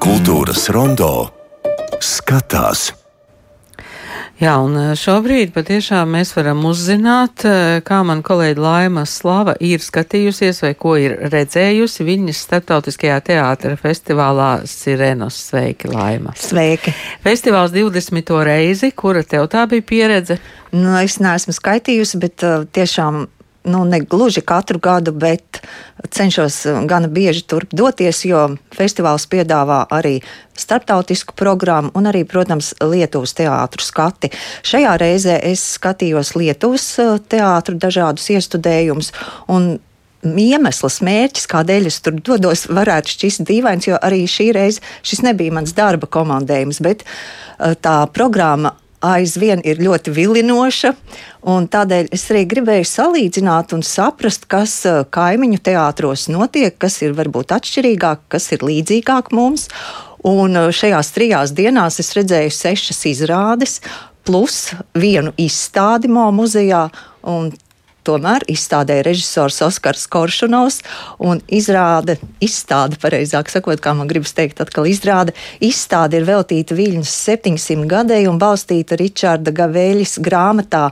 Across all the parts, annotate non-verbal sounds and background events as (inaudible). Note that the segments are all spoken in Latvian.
Kultūras rondo skatās. Jā, un eh, šobrīd patiešām mēs varam uzzināt, eh, kā man kolēģi Laima Slava ir skatījusies vai ko ir redzējusi viņas starptautiskajā teātra festivālā Sirenos. Sveiki, Laima! Sveiki! Festivāls 20. reizi, kura tev tā bija pieredze? Nu, es neesmu skaitījusi, bet uh, tiešām nu, ne gluži katru gadu, bet cenšos uh, gana bieži turp doties, jo festivāls piedāvā arī starptautisku programmu un arī, protams, Lietuvas teātru skati. Šajā reizē es skatījos Lietuvas uh, teātru dažādus iestudējumus. Iemesls, mērķis, kādēļ es tur dodos, varētu šķist dīvains, jo arī šī reize šis nebija mans darba komandējums, bet uh, tā programma aizvien ir ļoti vilinoša. Tādēļ es arī gribēju salīdzināt un saprast, kas eh, kaimiņu teātros notiek, kas ir varbūt atšķirīgāk, kas ir līdzīgāk mums. Un eh, šajās trijās dienās es redzēju sešas izrādes, plus vienu izstādi MO muzejā. Tomēr izstādē režisors Oskars Koršunovs un izrāde, izstāde, pareizāk sakot, kā man gribas teikt, atkal izrāde, izstāde ir veltīta Viļņas 700 gadēji un balstīta Ričarda Gavēļas grāmatā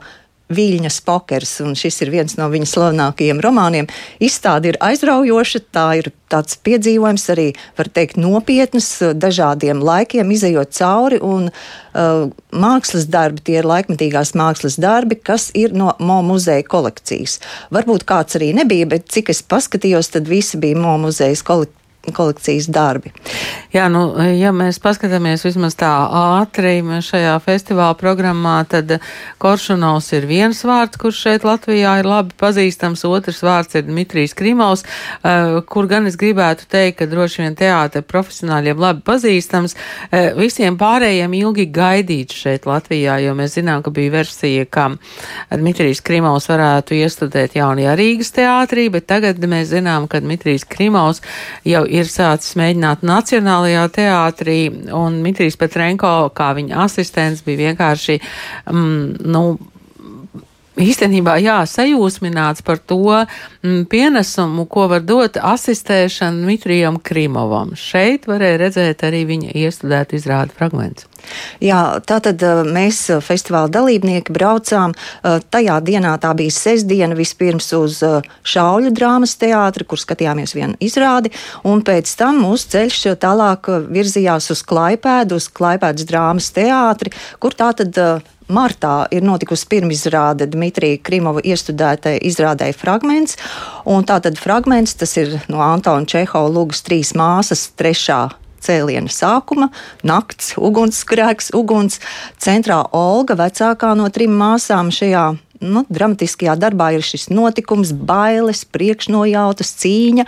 Viļņas pokers, un šis ir viens no viņa slavenākajiem romāniem. Izstāde ir aizraujoša, tā ir tāds piedzīvojums, arī var teikt, nopietns, dažādiem laikiem izējot cauri, un uh, mākslas darbi, tie ir laikmetīgās mākslas darbi, kas ir no MO muzeja kolekcijas. Varbūt kāds arī nebija, bet cik es paskatījos, tad visi bija MO muzejas kolekcijas kolekcijas darbi. Jā, nu, ja mēs paskatāmies vismaz tā ātri šajā festivāla programmā, tad Koršunovs ir viens vārds, kurš šeit Latvijā ir labi pazīstams, otrs vārds ir Dmitrijs Krimovs, uh, kur gan es gribētu teikt, ka droši vien teātra profesionāļiem labi pazīstams, uh, visiem pārējiem ilgi gaidīts šeit Latvijā, jo mēs zinām, ka bija versija, ka Dmitrijs Krimovs varētu iestudēt jaunajā Rīgas teātrī, bet tagad mēs zinām, ka Dmitrijs Krimovs jau ir sācis mēģināt Nacionālajā teātrī, un Mitrijs Petrenko, kā viņa asistents, bija vienkārši, mm, nu, īstenībā jā, sajūsmināts par to mm, pienesumu, ko var dot asistēšana Mitrijam Krimovam. Šeit varēja redzēt arī viņa iestudēt izrādu fragments. Jā, tātad eh, mēs eh, festivāla dalībnieki braucām. Eh, tajā dienā tā bija sestdiena vispirms uz Šauļu drāmas teātri, kur skatījāmies vienu izrādi, un pēc tam mūsu ceļš tālāk virzījās uz Klaipēdu, uz Klaipēdas drāmas teātri, kur tātad martā ir notikusi pirmizrāde Dmitrija Krimova iestudētai izrādē fragments. Un tātad fragments tas ir no Antona Čehova Lūgas trīs māsas trešā cēliena sākuma, nakts, ugunsgrēks, uguns. Centrā Olga, vecākā no trim māsām šajā nu, dramatiskajā darbā ir šis notikums, bailes, priekšnojautas, cīņa.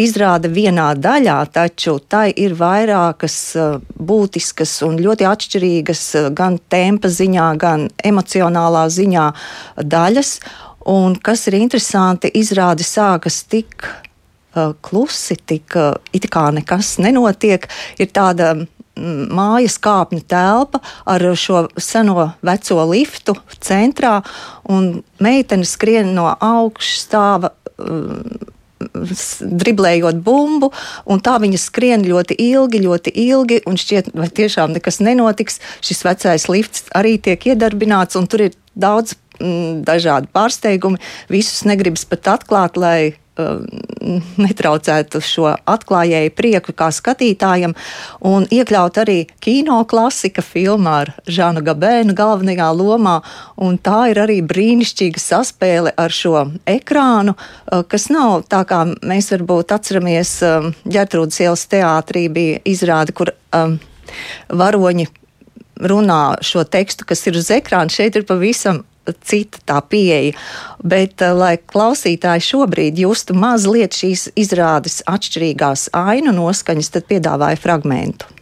Izrāda vienā daļā, taču tai ir vairākas uh, būtiskas un ļoti atšķirīgas uh, gan tempa ziņā, gan emocionālā ziņā daļas. Un kas ir interesanti, izrāde sākas tik klusi, tik uh, it kā nekas nenotiek. Ir tāda mm, mājas kāpņu telpa ar šo seno veco liftu centrā, un meitene skrien no augšstāva. Uh, driblējot bumbu, un tā viņa skrien ļoti ilgi, ļoti ilgi, un šķiet, vai tiešām nekas nenotiks. Šis vecais lifts arī tiek iedarbināts, un tur ir daudz mm, dažādi pārsteigumi. Visus negribas pat atklāt, lai (laughs) netraucētu šo atklājēju prieku kā skatītājam, un iekļaut arī kino klasika filmā ar Žanu Gabēnu galvenajā lomā, tā ir arī brīnišķīga saspēle ar šo ekrānu, uh, kas nav tā kā mēs varbūt atceramies um, Ģertrūdas ielas teātrī bija izrāde, kur um, varoņi runā šo tekstu, kas ir uz ekrāna. Šeit ir pavisam cita tā pieeja. Bet, eh, lai klausītāji šobrīd justu mazliet šīs izrādes atšķirīgās ainu noskaņas, tad piedāvāju fragmentu.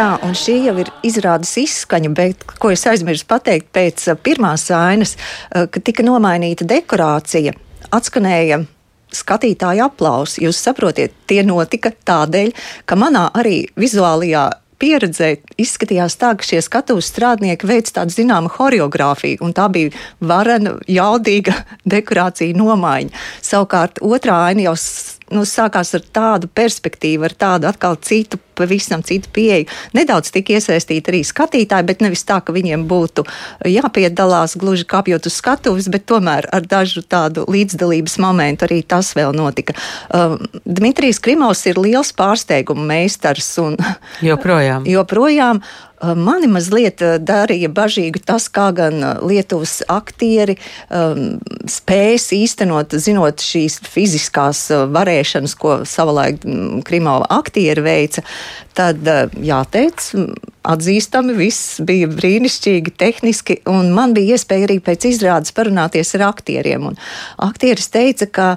Un šī jau ir izrādes izskaņa, bet, ko es aizmirsu pateikt, pēc pirmās ainas, ka tika nomainīta dekorācija, atskanēja skatītāju aplausi. Jūs saprotiet, tie notika tādēļ, ka manā arī vizuālajā pieredzē izskatījās tā, ka šie skatuves strādnieki veic tādu zināmu choreogrāfiju, un tā bija varena, jaudīga (laughs) dekorācija nomaiņa. Savukārt otrā aina jau nu, sākās ar tādu perspektīvu, ar tādu atkal citu, pavisam citu pieeju. Nedaudz tika iesaistīti arī skatītāji, bet nevis tā, ka viņiem būtu jāpiedalās gluži kāpjot uz skatuves, bet tomēr ar dažu tādu līdzdalības momentu arī tas vēl notika. Uh, Dmitrijs Krimovs ir liels pārsteiguma meistars un joprojām. (laughs) joprojām Mani mazliet darīja bažīgu tas, kā gan Lietuvas aktieri um, spējas īstenot, zinot šīs fiziskās varēšanas, ko savulaik Krimova aktieri veica. Tad jāteic, atzīstami, viss bija brīnišķīgi, tehniski, un man bija iespēja arī pēc izrādes parunāties ar aktieriem. Un aktieris teica, ka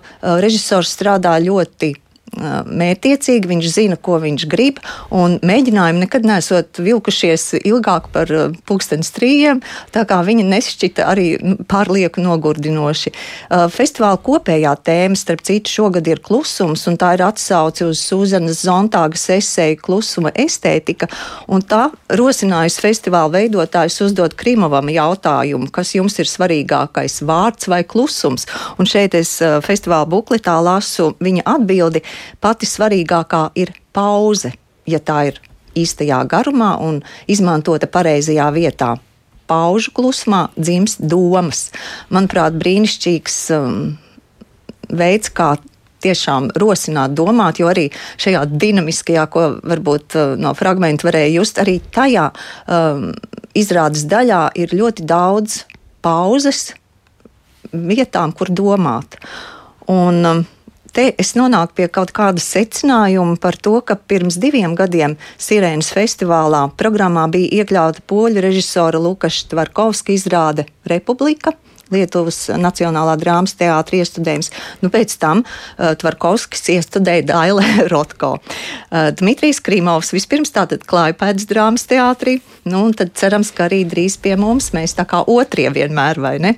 režisors strādā ļoti mērķiecīgi, viņš zina, ko viņš grib, un mēģinājumi nekad nesot vilkušies ilgāk par pulkstenes trījiem, tā kā viņi nešķita arī pārlieku nogurdinoši. Festivāla kopējā tēma, starp citu, šogad ir klusums, un tā ir atsauce uz Sūzanas Zontāgas esēju klusuma estētika, un tā rosinājusi festivāla veidotājs uzdot Krimovam jautājumu, kas jums ir svarīgākais - vārds vai klusums? Un šeit es festivāla bukletā lasu viņa atbildi pati svarīgākā ir pauze, ja tā ir īstajā garumā un izmantota pareizajā vietā. Paužu klusumā dzimst domas. Manuprāt, brīnišķīgs um, veids, kā tiešām rosināt, domāt, jo arī šajā dinamiskajā, ko varbūt uh, no fragmenta varēja just, arī tajā um, izrādes daļā ir ļoti daudz pauzes vietām, kur domāt. Un, um, te es nonāku pie kaut kāda secinājuma par to, ka pirms diviem gadiem Sirēnas festivālā programmā bija iekļauta poļu režisora Lukaša Tvarkovska izrāde Republika. Lietuvas Nacionālā drāmas teātris iestudējums. Nu, pēc tam uh, Tvarkovskis iestudēja Dailē (laughs) Rotko. Uh, Dmitrijs Krimovs vispirms tātad klāja pēc drāmas teātrī, nu, un tad cerams, ka arī drīz pie mums mēs tā kā otrie vienmēr, vai ne?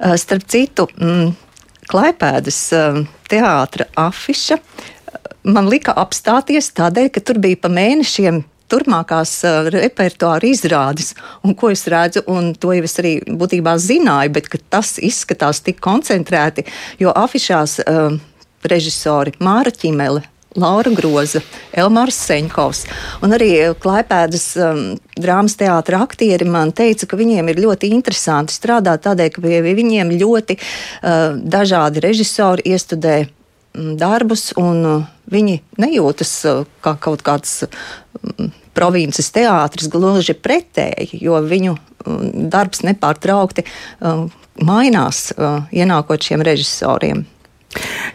Uh, starp citu, mm, Klaipēdas um, teātra afiša. Uh, man lika apstāties tādēļ, ka tur bija pa mēnešiem turpmākās uh, repertuāra izrādes, un ko es redzu, un to jau es arī būtībā zināju, bet tas izskatās tik koncentrēti, jo afišās uh, režisori Māra Ķimele, Laura Groza, Elmārs Seņkovs un arī Klaipēdas um, drāmas teātra aktieri man teica, ka viņiem ir ļoti interesanti strādāt tādēļ, ka pie viņiem ļoti uh, dažādi režisori iestudē um, darbus un uh, viņi nejūtas kā kaut kāds um, provinces teātris, gluži pretēji, jo viņu um, darbs nepārtraukti um, mainās, ienākot šiem režisoriem.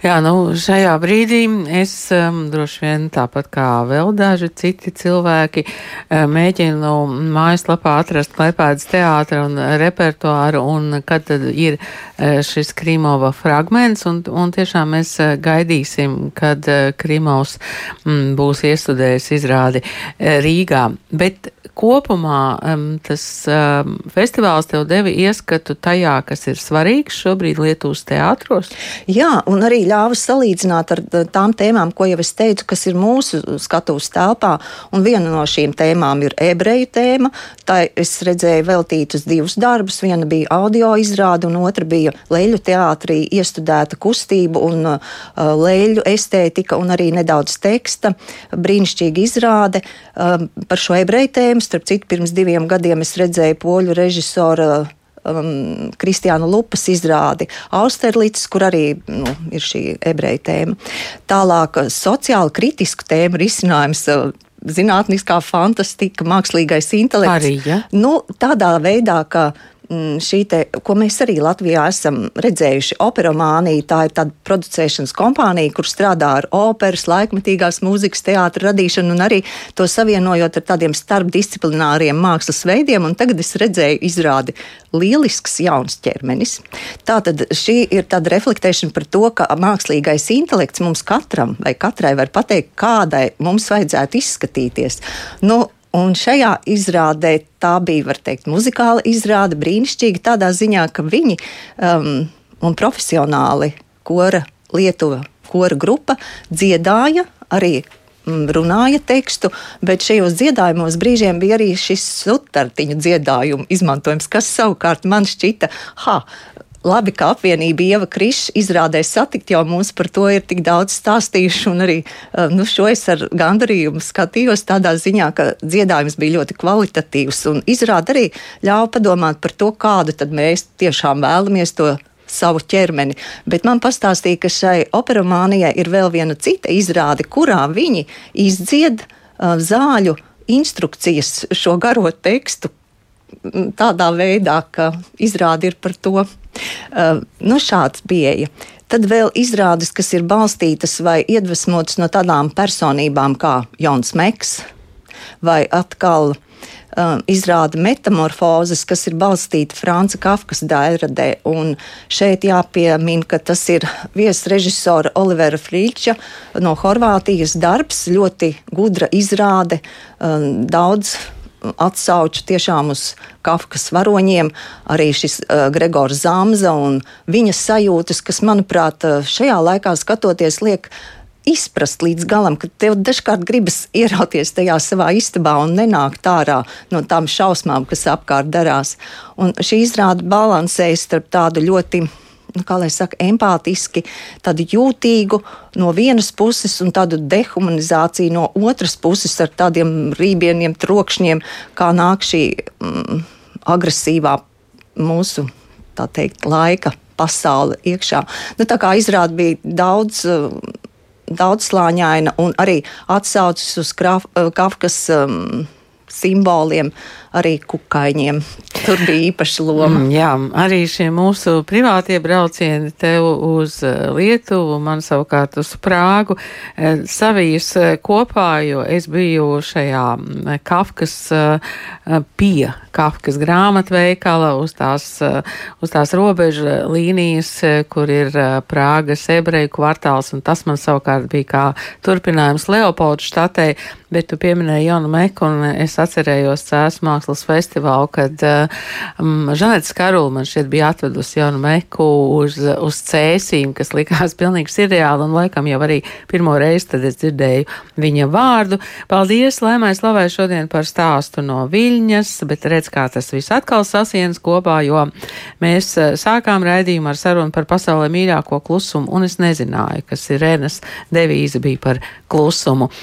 Jā, nu, šajā brīdī es um, droši vien tāpat kā vēl daži citi cilvēki um, mēģinu mājaslapā atrast Klaipēdas teātra un repertuāru un kad tad ir uh, šis Krimova fragments un, un tiešām mēs uh, gaidīsim, kad uh, Krimovs mm, būs iestudējis izrādi uh, Rīgā. Bet kopumā um, tas um, festivāls tev deva ieskatu tajā, kas ir svarīgs šobrīd Lietuvas teātros? Jā, un arī ļāva salīdzināt ar tām tēmām, ko jau es teicu, kas ir mūsu skatuves telpā. Un viena no šīm tēmām ir ebreju tēma. Tā es redzēju veltītus divus darbus. Viena bija audio izrāde, un otra bija leļu teātrī iestudēta kustība un uh, leļu estētika un arī nedaudz teksta. Brīnišķīga izrāde uh, par šo ebreju tēmu. Starp citu, pirms diviem gadiem es redzēju poļu režisoru um, Kristiāna Lupas izrādi Austerlīts, kur arī nu, ir šī ebreju tēma. Tālāk sociāli kritisku tēmu risinājums. Uh, Zinātniskā fantastika, mākslīgais intelekts. Arī, ja? nu, tādā veidā, ka Mm, šī te, ko mēs arī Latvijā esam redzējuši, operomānija, tā ir tāda producēšanas kompānija, kur strādā ar operas, laikmetīgās mūzikas, teātra radīšanu un arī to savienojot ar tādiem starpdisciplināriem mākslas veidiem. Un tagad es redzēju izrādi lielisks jauns ķermenis. Tā tad šī ir tāda reflektēšana par to, ka mākslīgais intelekts mums katram vai katrai var pateikt, kādai mums vajadzētu izskatīties. Nu, Un šajā izrādē tā bija, var teikt, muzikāla izrāde, brīnišķīga tādā ziņā, ka viņi um, un profesionāli kora Lietuva kora grupa dziedāja arī mm, runāja tekstu, bet šajos dziedājumos brīžiem bija arī šis sutartiņu dziedājumu izmantojums, kas savukārt man šķita, ha, Labi, ka apvienība Ieva Krišs izrādē satikt, jo mums par to ir tik daudz stāstījuši, un arī eh, nu, šo es ar gandarījumu skatījos tādā ziņā, ka dziedājums bija ļoti kvalitatīvs, un izrāda arī ļauj padomāt par to, kādu tad mēs tiešām vēlamies to savu ķermeni. Bet man pastāstīja, ka šai operamānijai ir vēl viena cita izrāde, kurā viņi izdzied uh, zāļu instrukcijas, šo garo tekstu, tādā veidā, ka izrādi ir par to. Uh, nu, šāds pieeja. Tad vēl izrādes, kas ir balstītas vai iedvesmotas no tādām personībām kā Jons Meks, vai atkal uh, izrāda metamorfozes, kas ir balstīta Franca Kafkas dairadē. Un šeit jāpiemina, ka tas ir viesrežisora Olivera Frīča no Horvātijas darbs, ļoti gudra izrāde, uh, daudz atsauču tiešām uz Kafkas varoņiem, arī šis uh, Gregors Zamza un viņa sajūtas, kas, manuprāt, šajā laikā skatoties, liek izprast līdz galam, ka tev dažkārt gribas ierauties tajā savā istabā un nenākt ārā no tām šausmām, kas apkārt darās. Un šī izrāda balansējas starp tādu ļoti kā lai saka, empātiski, tādu jūtīgu no vienas puses un tādu dehumanizāciju no otras puses ar tādiem rībieniem, trokšņiem, kā nāk šī mm, agresīvā mūsu, tā teikt, laika pasaule iekšā. Nu, tā kā izrāda bija daudz. Daudzslāņaina un arī atsaucis uz Kafkas um, simboliem, arī kukaiņiem. Tur bija īpaša loma. Mm, jā, arī šie mūsu privātie braucieni tev uz eh, Lietuvu, man savukārt uz Prāgu, eh, savijas eh, kopā, jo es biju šajā mm, Kafkas pie Kafkas grāmatveikala uz tās, uz tās robeža līnijas, kur ir Prāgas ebreju kvartāls, un tas man savukārt bija kā turpinājums Leopoldu štatei, bet tu pieminēji Jonu Meku, un es atcerējos Cēs mākslas festivālu, kad um, Žanets Karula man šeit bija atvedusi Jonu Meku uz, uz cēsīm, kas likās pilnīgi sirreāli, un laikam jau arī pirmo reizi tad es dzirdēju viņa vārdu. Paldies, Lēmai Slavai šodien par stāstu no Viļņas, bet redz, kā tas viss atkal sasienas kopā, jo mēs sākām raidījumu ar sarunu par pasaulē mīļāko klusumu, un es nezināju, ka Sirenas devīze bija par klusumu.